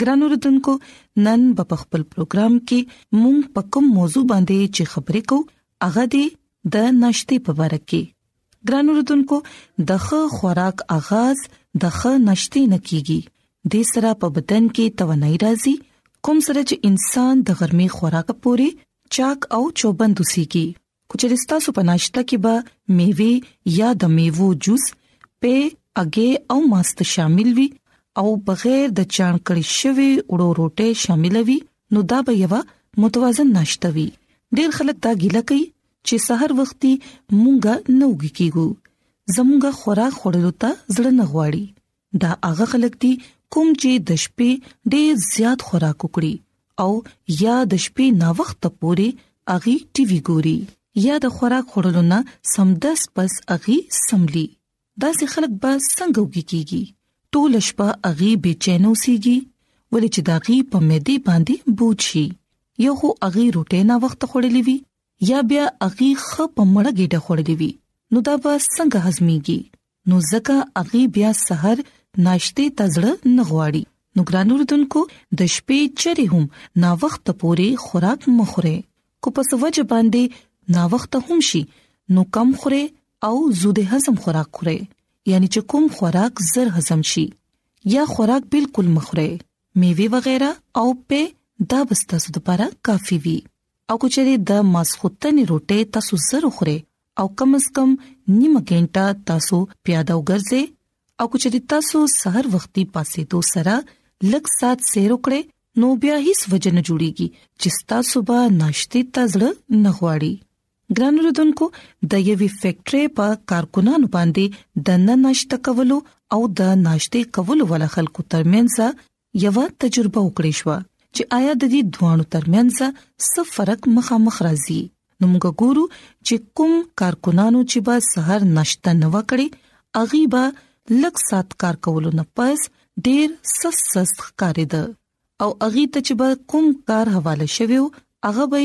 ګران اوردونکو نن په خپل پروګرام کې مونږ په کوم موضوع باندې چې خبرې کوو هغه دی د ناشتي په اړه کې ګران اوردونکو د ښه خوراک آغاز د ښه ناشتي نه کیږي د سره په بدن کې توانایي راځي کوم سره چې انسان د ګرمي خوراک پوري چاک او چوبند وسیږي کچري ستاسو په ناشته کې به میوي یا د میوو جوس په اگې او ماست شامل وي او بغیر د چان کړی شوی وړو روټه شامل وي نو دا به یو متوازن ناشته وي ډیر خلک دا ګیله کوي چې سحر وختي مونږه نوګی کیګو زمونږه خوراک خورلو ته زړه نه غواړي دا هغه خلک دي کوم چې د شپې ډېر زیات خوراک وکړي او یا د شپې نا وخت پوري اغي ټي وي ګوري یا د خوراک خورلو نه سمدس پس اغي سملي دا سه خلک به څنګه وږي کیږي ټول شپه اغي بيچینو سیږي ولې چې داغي په مېدی باندې بوج شي یو خو اغي روټه نا وخت خورلې وي یا بیا اغي خ په مړګې ډه خورلې وي نو دا به څنګه هضميږي نو ځکه هغه بیا سحر ناشته ته زړه نه غواړي نو ګران اردوونکو د شپې چره هم نا وخت پوري خوراک مخره کو پس وجه باندې نا وخت هم شي نو کم خوره او زود هضم خوراک خوره یعنی چې کوم خوراک زر هضم شي یا خوراک بالکل مخره میوه وغیرہ او په دا بستا سود لپاره کافی وي او کچره د ماسختنې روټه تاسو زر خوره او کم از کم نیمه ګنټه تاسو پیاده وګرځئ او کو چې تاسو سحر وختي پاسې دو سره لږ سات سیر وکړئ نو بیا هیڅ وجه نه جوړیږي چې تاسو به ناشته تزړه نه غواړي ګران رودونکو د یوې فیکټري په کارکونانو باندې د نن ناشته کولو او د ناشته کولو ول خلکو ترمنځ یوه تجربه وکړې شو چې آیا د دې دوانو ترمنځ څه فرق مخامخ راځي نو موږ ګورو چې کوم کارکونانو چې به سحر نشته نه وکړي اغي به لک سات کار کولو نه پس ډیر سس سس کارید او اغي ته چې به کوم کار حواله شویو هغه به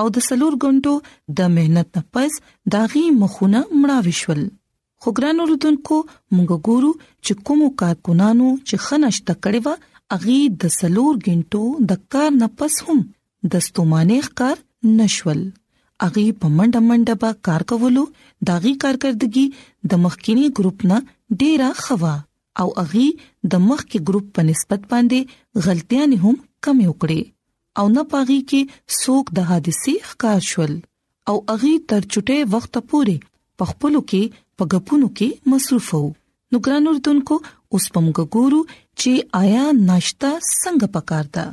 او د سلور غونټو د مهنت نه پس داغي مخونه مړاوي شول خو ګران اوردونکو موږ ګورو چې کوم کارکونانو چې خنشت کړي و اغي د سلور غونټو د کار نه پس هم د ستومانه ښکار نشول اغي په منډه منډه با کار کولو داغي کارکردګي د مخکینی ګروپ نه ډیره خوا او اغي د مخکې ګروپ په نسبت باندې غلطیاں هم کم وکړي او نه پاغي کې څوک د حادثه ښکار شول او اغي تر چټه وخت پورې پخپلو کې پګپونو کې مصروف وو نو ګران اردوونکو اوس پمګ ګورو چې آیا ناشتا څنګه پکار ده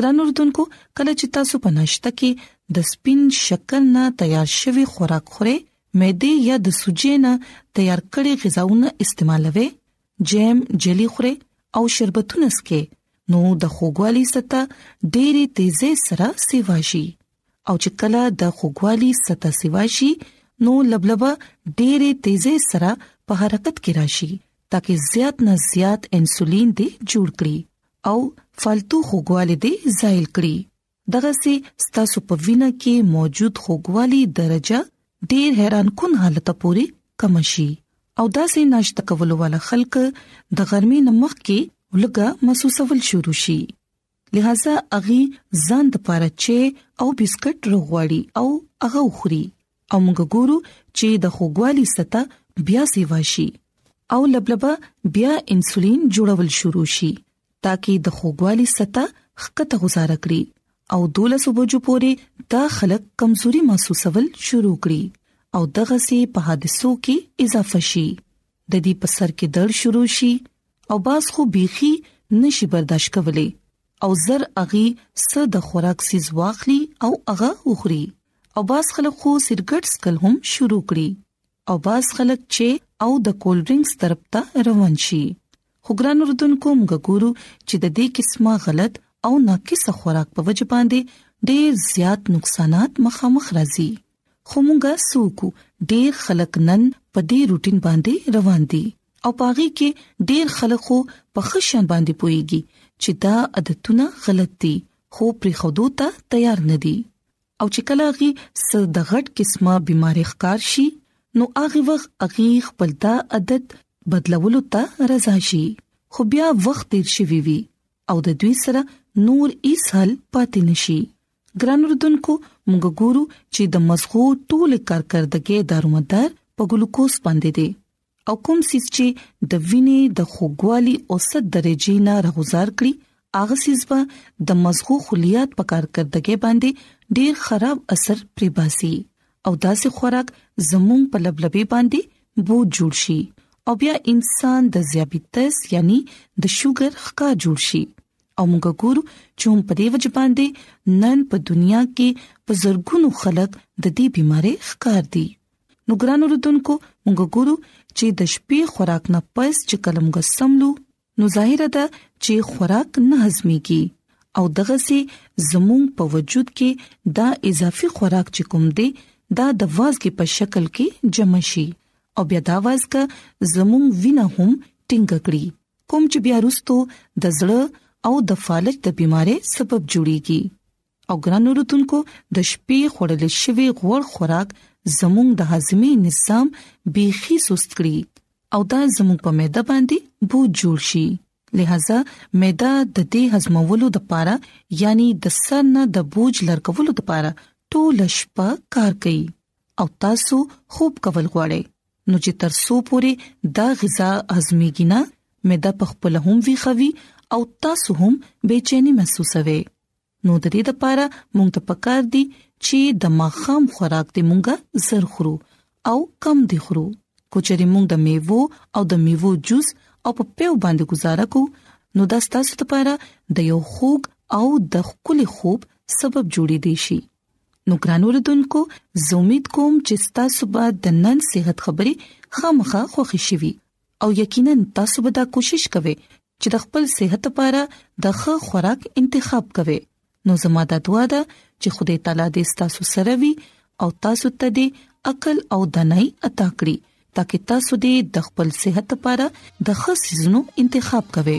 ګران اردوونکو کله چې تاسو په ناشتا کې د سپین شکر نه تیار شوی خوراک خورئ مېده یا د سوجې نه تیار کړي غذاونه استعمالوي جیم جلی خوري او شربتونه سکي نو د خوګوالي ستا ډېری تیزه سره سیوا شي او چې کله د خوګوالي ستا سیوا شي نو لبلبه ډېری تیزه سره په حرکت کې راشي ترڅو زیات نه زیات انسولین دې جوړ کړي او فالتو خوګوالي دې زایل کړي دغه سي ستاسو په وینه کې موجود خوګوالي درجه ډیر حیران کن حالت پوري کم شي او داسې ناشته کولو والا خلک د ګرمي نمخ کې ولګه محسوسول شروع شي لہذا اغي ځان د پاره چې او بسکټ روغواړي او هغه خوري او موږ ګورو چې د خوګوالي ستا بیا سیوا شي او لبلبه بیا انسولین جوړول شروع شي تاکي د خوګوالي سطح خکته گزاره کړي او 12 بجو پورې دا خلک کمزوري محسوسول شروع کړي او دغه سي په حادثو کې اضافه شي د دې په سر کې درد شروع شي او باز خو بيخي نشي برداشت کولای او زر اغي سر د خوراک سیز واخلي او هغه وخوري او باز خلک خو سرګټ سکل هم شروع کړي او باز خلک چې او د کول ډرینګز طرف ته روان شي خو ګران اردوونکو موږ ګورو چې د دې قسمه غلط او ناقص خوراک په وجه باندې ډېر زیات نقصانات مخامخ راځي خو موږ سوکو ډېر خلک نن په دې روټین باندې روان دي او پاغي کې ډېر خلک خو په خشن باندې پويږي چې دا عادتونه غلط دي خو پرې خودو ته تیار نه دي او چې کله غي س د غټ قسمه بيماري ښکار شي نو هغه وخت اغي خپل دا عادت بدلولو ته رضا شي خو بیا وخت تیر شوی وي او د دوی سره نور هیڅ حل پاتې نشي ګران اردوونکو موږ ګورو چې د مزغو ټول کارکردګي دارومدار په ګلوکوز باندې دي او کوم سیس چې د وینې د خوګوالي اوسط درجه نه راغوزار کړي هغه سیس به د مزغو خلیات په کار کردګي باندې ډیر خراب اثر پرې باسي او داسې خوراک زموږ په لبلبي باندې بو جوړ شي او بیا انسان د زیابیتس یعنی د شوګر ښکا جوړ شي او موږ ګورو چې هم په دې وجه باندې نن په دنیا کې په زرګونو خلک د دې بيمارۍ ښکار دي نو ګران اوردونکو موږ ګورو چې د شپې خوراک نه پس چې کلم غسملو نو ظاهر ده چې خوراک نه هضميږي او دغه سي زموږ په وجود کې دا اضافي خوراک چې کوم دی دا د وازګې په شکل کې جمع شي او بیا دا وازګه زموږ وینه هم ټینګه کړي کوم چې بیا رستو د زړه او د فالج د بيمارۍ سبب جوړيږي او ګران اوردونکو د شپې خورل شوی غوړ خوراک زموږ د هاضمې نظام بیخي سست کړي او دا زموږ په معده باندې بوج جوړ شي لہذا معده د دې هضمولو د پاره یعنی د سر نه د بوج لرکولو د پاره ټول شپه کار کوي او تاسو خوب کول غواړئ نو چې تر سو پوري دا غذا هضميږي نه معده په خپل هم وی خوي او تاسو هم بے چیني محسوسوي نو د دې لپاره موږ ته پکار دي چې د ماخام خوراک دې مونږه زر خورو او کم دې خورو کچري مونږ د میوو او د میوو جوس او په پیو باندې گزاره کو نو دا ستاسو لپاره د یو خوګ او د خپل خوب سبب جوړې دي شي نو ګران اوردونکو زه امید کوم چې تاسو به د نن صحت خبرې خامخا خوښی شي او یقینا تاسو به دا کوشش کوئ چې د خپل صحت لپاره د ښه خوراک انتخاب کوئ نو زموږ د دعا ده چې خدای تعالی دې تاسو سره وي او تاسو ته دې عقل او دانای عطا کړی ترڅو تاسو دې د خپل صحت لپاره د ښه سيزونو انتخاب کوئ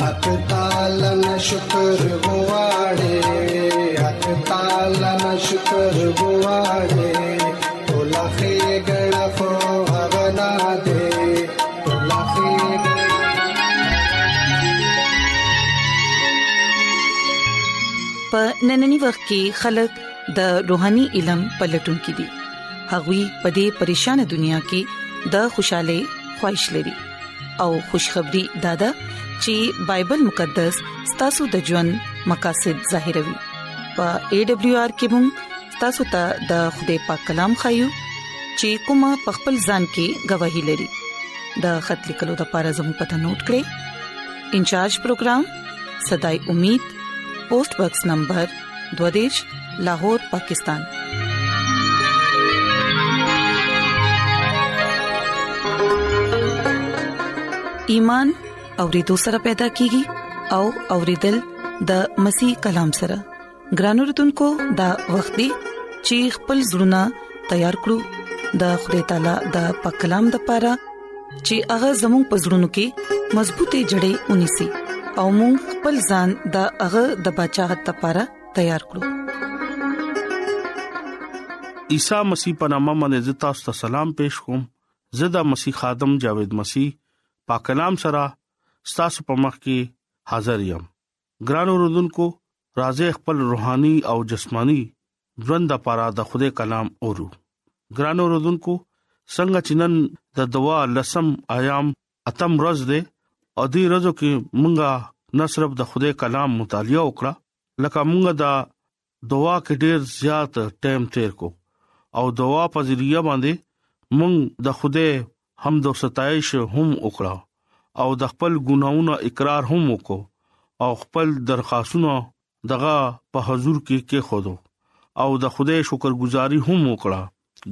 حق تعالی نه شکر غواړې حق تعالی نه شکر غواړې ټول خې ګړه خو هغه نه دې ټول خې په نننی وخت کې خلک د روحاني علم په لټون کې دي هغوی په دې پریشان دنیا کې د خوشاله خوښ لري او خوشخبری دادا چې بایبل مقدس ستاسو د ژوند مقاصد ظاهروي په ای ډبلیو آر کې هم تاسو ته د خدای پاک کلام خایو چې کومه په خپل ځان کې گواہی لري د خط لیکلو د پاره زموږ پته نوٹ کړئ انچارج پروگرام صداي امید پوسټ باکس نمبر دوادش لاهور پاکستان ایمان او ریدو سره پیدا کیږي او اوریدل د مسیح کلام سره ګرانو رتونکو د وختي چیخ پل زړونه تیار کړو د خدای تعالی د پاک کلام د پاره چې هغه زموږ پزړونو کې مضبوطې جړې ونی سي او موږ خپل ځان د هغه د بچاغت لپاره تیار کړو عیسی مسیح په نامه باندې تاسو ته سلام پېښ کوم زدا مسیح خادم جاوید مسیح پاکلام سره تاسو په مخ کې حاضر یم ګران اوردونکو راځي خپل روحاني او جسماني ژوند لپاره د خوده کلام اورو ګران اوردونکو څنګه چنن د دوا لسم ایام اتم روز ده او دې روزو کې مونږه نه صرف د خوده کلام مطالعه وکړه لکه مونږه دا دوا کې ډیر زیات ټایم تیر کو او دوا په ذریعہ باندې مونږ د خوده حمد او ستایش هم وکړه او د خپل ګناونو اقرار هم وکړو او خپل درخواستونه دغه په حضور کې کې خودو او د خوده شکرګزاري هم وکړه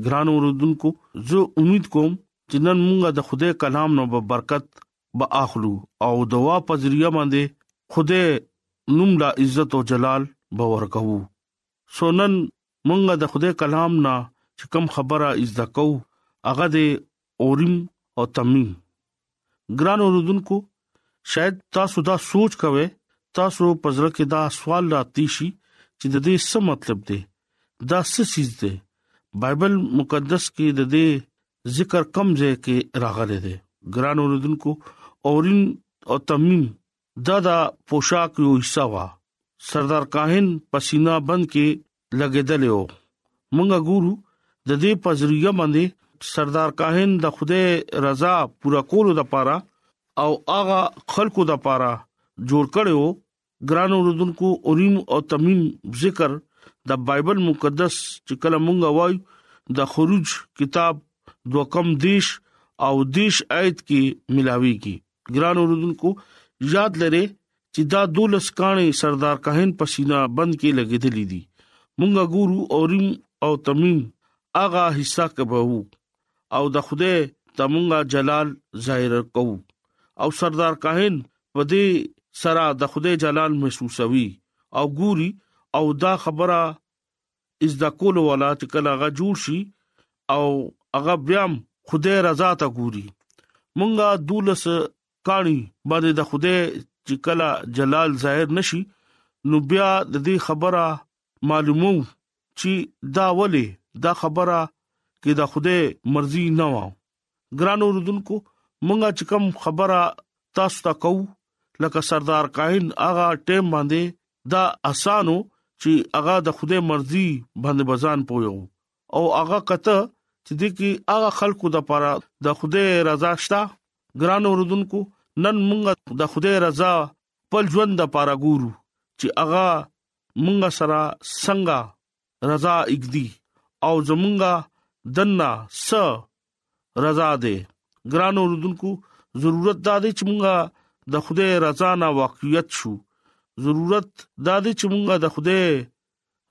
ګران اوردونکو زه امید کوم چې نن مونږه د خوده کلام نو برکت به اخلو او دوا په ذریعہ باندې خوده نوم لا عزت او جلال به ورکو سونن مونږه د خوده کلام نه چې کم خبره از دکو هغه د اوریم او تمیم ګران اوردونکو شاید تاسو دا سوچ کوئ تاسو په ځل کې دا سوال راتی شي چې د دې څه مطلب دی دا څه چیز دی بایبل مقدس کې د دې ذکر کم ځای کې راغلي دي ګران اوردونکو اورین او تمیم دا دا پوشاک یو حصہ وا سردار کاهن پسینا بند کې لګیدل یو مونږه ګورو د دې پزریه باندې سردار کاهن د خوده رضا پورا کولو د پاره او هغه خلکو د پاره جوړ کړو ګران اوردونکو اوریم او تمیم ذکر د بایبل مقدس چې کله مونږ وایو د خروج کتاب دو کم دیش او دیش آیت کې ملاويږي ګران اوردونکو یاد لره چې دا دولس کانې سردار کاهن پسینا بند کې لګیدلې دي مونږه ګورو اوریم او تمیم اغا حصہ کبهو او د خوده ته مونږه جلال ظاهر کوو او سردار کاهن په دې سره د خوده جلال محسوسوي او ګوري او دا خبره از د کول ولا چې کله غا جوړ شي او هغه بیا خوده رضا ته ګوري مونږه دولس کانی باندې د خوده چې کله جلال ظاهر نشي نو بیا د دې خبره معلومو چې دا ولې دا خبره کې دا خوده مرزي نه و ګران اوردونکو مونږه چې کوم خبره تاسو ته کو لکه سردار کاهن اغا ټیم باندې دا اسانو چې اغا د خوده مرزي باندې بزان پویو او اغا کته چې د کی اغا خلکو د پاره د خوده رضا شتا ګران اوردونکو نن مونږه د خوده رضا خپل ژوند د پاره ګورو چې هغه مونږ سره څنګه رضا اګدي او زمونږه دنه س رضا ده ګران اوردونکو ضرورت دا دی چې مونږه د خوده رضا نه واقعیت شو ضرورت دا دی چې مونږه د خوده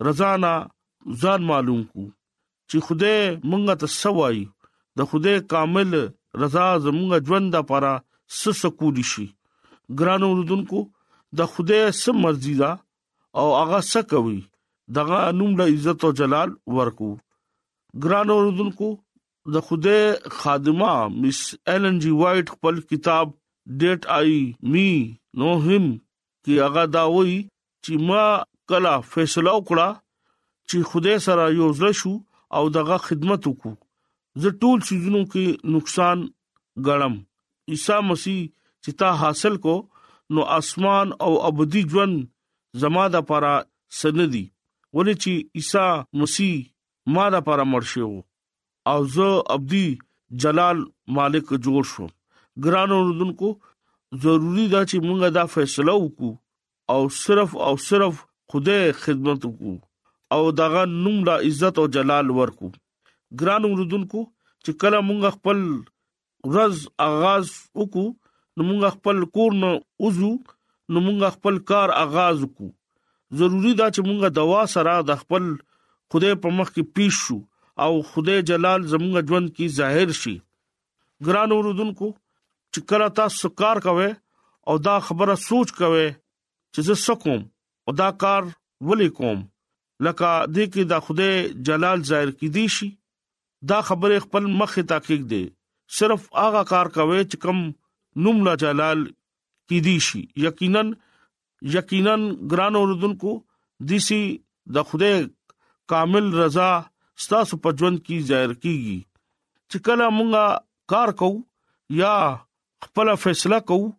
رضانا ځان معلوم کو چې خوده مونږه ته سوای د خوده کامل رضا زمونږه ژوند لپاره سسکول شي ګران اوردونکو د خوده سم مرزي دا او هغه څه کوي دغه نوم له عزت او جلال ورکو ګران اوردونکو د خوده خادمه مس ایلن جی وایټ خپل کتاب ډیټ آی می نو هم کې هغه دا وایي چې ما کله فیصله وکړه چې خدای سره یو ځل شو او دغه خدمت وکړو زه ټول سيزونو کې نقصان غړم عیسی مسیح چې تا حاصل کو نو اسمان او ابدي ژوند زما د پاره سندي ولې چې عیسی مسیح ما د پاره مرشو او زه ابدي جلال مالک جوړ شو ګران اوردونکو ضروری دا چې موږ دا فیصله وکړو او صرف او صرف خدای خدمت وکړو او دغه نوم لا عزت او جلال ورکو ګران اوردونکو چې کله مونږ خپل ورځ آغاز وکړو نو مونږ خپل کور نه وځو نو مونږ خپل کار آغاز وکړو ضروری دا چې مونږه دوا سره د خپل خدای په مخ کې پیښ شو او خدای جلال زموږ ژوند کې ظاهر شي ګران اوردونکو چې کله تاسو کار کوئ او دا خبره سوچ کوئ چې زه سکوم او دا کار ولې کوم لکه دې کې دا خوده جلال ظاهر کې دي شي دا خبره خپل مخ ته کېګ دي صرف هغه کار کوي چې کم نوم لا جلال کې دي شي یقینا یقینا ګران اوردونکو دیسی د خدای کامل رضا ستاسو په ژوند کې ظاهر کیږي چې کله مونږه کار کوو یا خپل فیصله کوو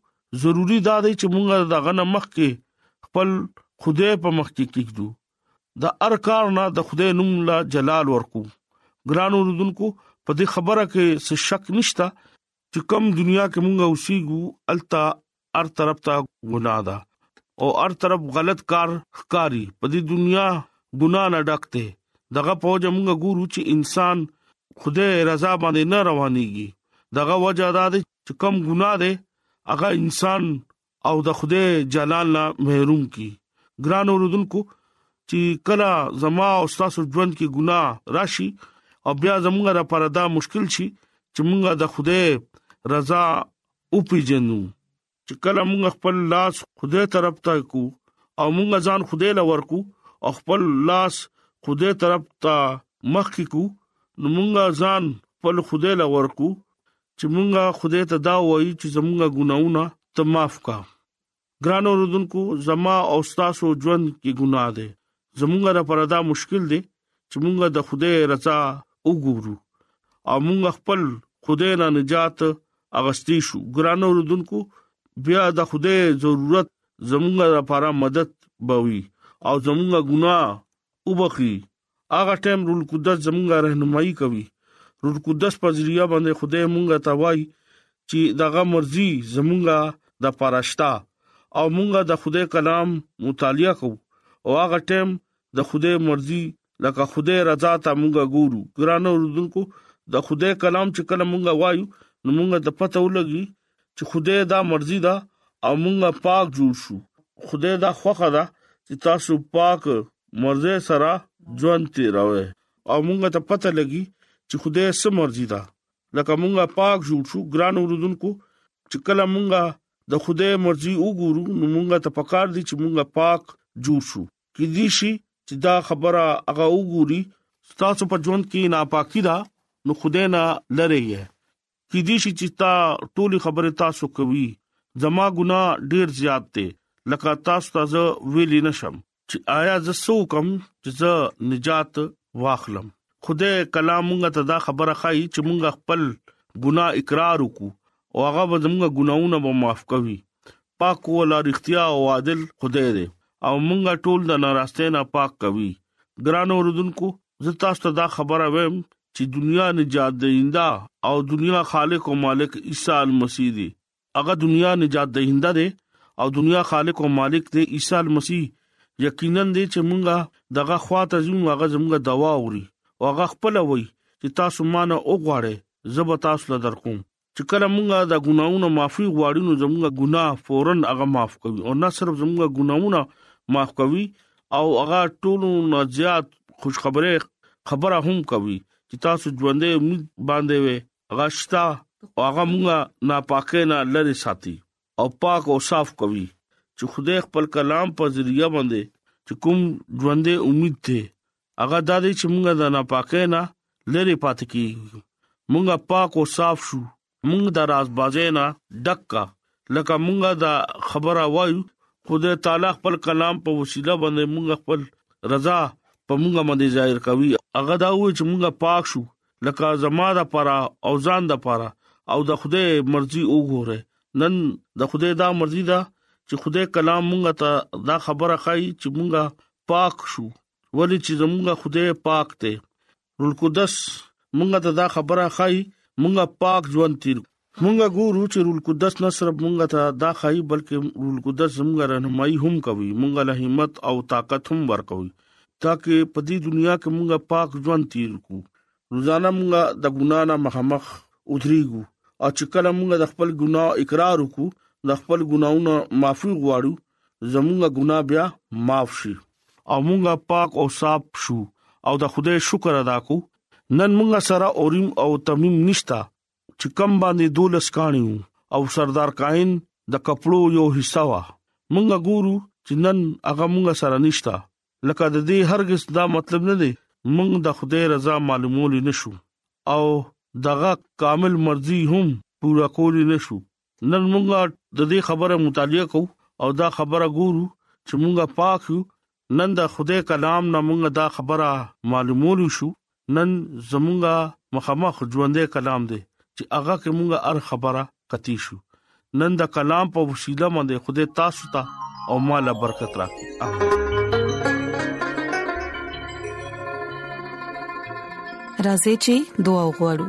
ضروری دا دی چې مونږه د غنه مخ کې خپل خدای په مخ کې کېږو دا ار کار نه د خدای نوم لا جلال ورکو ګرانو رودونکو په دې خبره کې څه شک نشتا چې کوم دنیا کې مونږ اوسېګو التا هر طرف ته ګناه ده او هر طرف غلط کار ښکاری په دې دنیا ګناه نه ډکته دغه پوجا مونږ ګورو چې انسان خدای رضا باندې نه روانيږي دغه وجہ دا ده چې کوم ګناه ده هغه انسان او د خدای جلال نه محروم کی ګران اوردونکو چې کله زما او تاسو ژوند کې ګناه راشي او بیا زموږ لپاره دا مشکل شي چې موږ د خدای رضا او پیجنو چې کله موږ خپل لاس خدای طرف ته کو او موږ ځان خدای لور کو او خپل لاس خدای طرف ته مخ کو نو موږ ځان خپل خدای لور کو چې مونږه خدای ته دا وایو چې زمونږه ګناونه ته معاف کا ګران اوردونکو زما او تاسو ژوند کې ګناه ده زمونږه لپاره دا مشکل دی چې مونږه د خدای رضا وګورو او مونږه خپل خدای نه نجات اغستې شو ګران اوردونکو بیا د خدای ضرورت زمونږه لپاره مدد بوي او زمونږه ګناه وبخي هغه ټیم رول قدس زمونږه راهنمایي کوي رول قدس په ذریعہ باندې خدای مونږه ته وای چې دغه مرزي زمونږه د پرشتہ او مونږه د خدای کلام مطالعه کو او هغه ټیم د خدای مرزي لکه خدای رضا ته مونږه ګورو ګرانو رودونکو د خدای کلام چې کله مونږه وایو نو مونږه د پته ولګي چې خدای دا مرضی ده او مونږه پاک جوړ شو خدای دا خوخه ده چې تاسو پاک مرزه سره ژوند تیروي او مونږه ته پته لګي چې خدای سم مرضی ده لکه مونږه پاک جوړ شو ګران اوردونکو چې کله مونږه د خدای مرضی وګورو نو مونږه ته پکار دي چې مونږه پاک جوړ شو کې دي شي چې دا خبره هغه وګوري تاسو په ژوند کې ناپاکي ده نو خدای نه لری یې کې دي شي چې تا ټولي خبره تاسو کوي زما ګناه ډیر زیات دی لکه تاسو ته زه ویلی نشم چې آیا زه سو کوم چې زه نجات واخلم خدای کلام موږ ته دا خبره خای چې موږ خپل ګناه اقرار وکړو او هغه به موږ ګناونه به معاف کوي پاک او لارښتیا او عادل خدای دی او موږ ټول د ناراسته نه پاک کوي ګران اوردونکو زه تاسو ته دا خبره وایم چې دنیا نجات دهنده او دنیا خالق او مالک عیسی المسیح دی هغه دنیا نجات دهنده دی او دنیا خالق او مالک دی عیسی المسیح یقینا دې چې مونږه دغه خواته زمو هغه زموږه دوا اوري او هغه خپل وای چې تاسو مانه وګواړي زب تاسو له درکوم چې کله موږ د ګناونو معافي غواړو نو زموږ ګناه فورا هغه معاف کوي او نه صرف زموږ ګناونه معاف کوي او هغه ټولو نه زیات خوشخبری خبره هم کوي چې تاسو ژوندې امید باندې وي هغه شتا او هغه مونږه ناپاکه نه لری ساتي او پاک او صاف کوي چې خدای خپل کلام په ذریعہ باندې چې کوم ژوندې امید ته هغه دا دی چې موږ د ناپاکۍ نه لری پاتې کیږو موږ پاک او صاف شو موږ د راز بازه نه ډکا لکه موږ دا خبره وایو خدای تعالی خپل کلام په وسیله باندې موږ خپل رضا په موږ باندې ظاهر کوي هغه دا و چې موږ پاک شو لکه زما د پاره او ځان د پاره او د خدای مرزي وګوره نن د خدای دا مرزي ده چې خدای کلام مونږ ته دا خبره خای چې مونږه پاک شو ولی چې زمونږ خدای پاک ته رول قدس مونږ ته دا خبره خای مونږ پاک ژوند تیر مونږ ګورو چې رول قدس نه صرف مونږ ته دا خای بلکې رول قدس زمونږ رهنمایي هم کوي مونږ له همت او طاقت هم ورکوي ترڅو په دې دنیا کې مونږ پاک ژوند تیر کو روزانه مونږ د ګنا نه مخامخ ودرېګو او چې کله مونږ د خپل ګناه اقرار وکړو د خپل ګناونو معافي غواړو زمونږه ګناه بیا معاف شي او مونږه پاک او صاف شو او د خدای شکر ادا کو نن مونږه سره اوریم او تمیم نشتا چې کم باندې دولس کانیو او سردار کاین د کپړو یو حصہ وا مونږه ګورو چې نن هغه مونږ سره نشتا لکه د دې هرگز دا مطلب نه دی مونږ د خدای رضا معلومول نشو او دغه کامل مرضی هم پورا کول نشو نن مونږه د دې خبره مطالعه کوو او دا خبره ګورو چې مونږه پاک یو نن د خدای کلام نه مونږه دا خبره معلومول شو نن زمونږه مخامخ ژوندې کلام دی چې هغه کې مونږه هر خبره کتی شو نن د کلام په وسیله باندې خدای تاسو ته او مال برکت راکړي امين راځي چې دعا وغوړو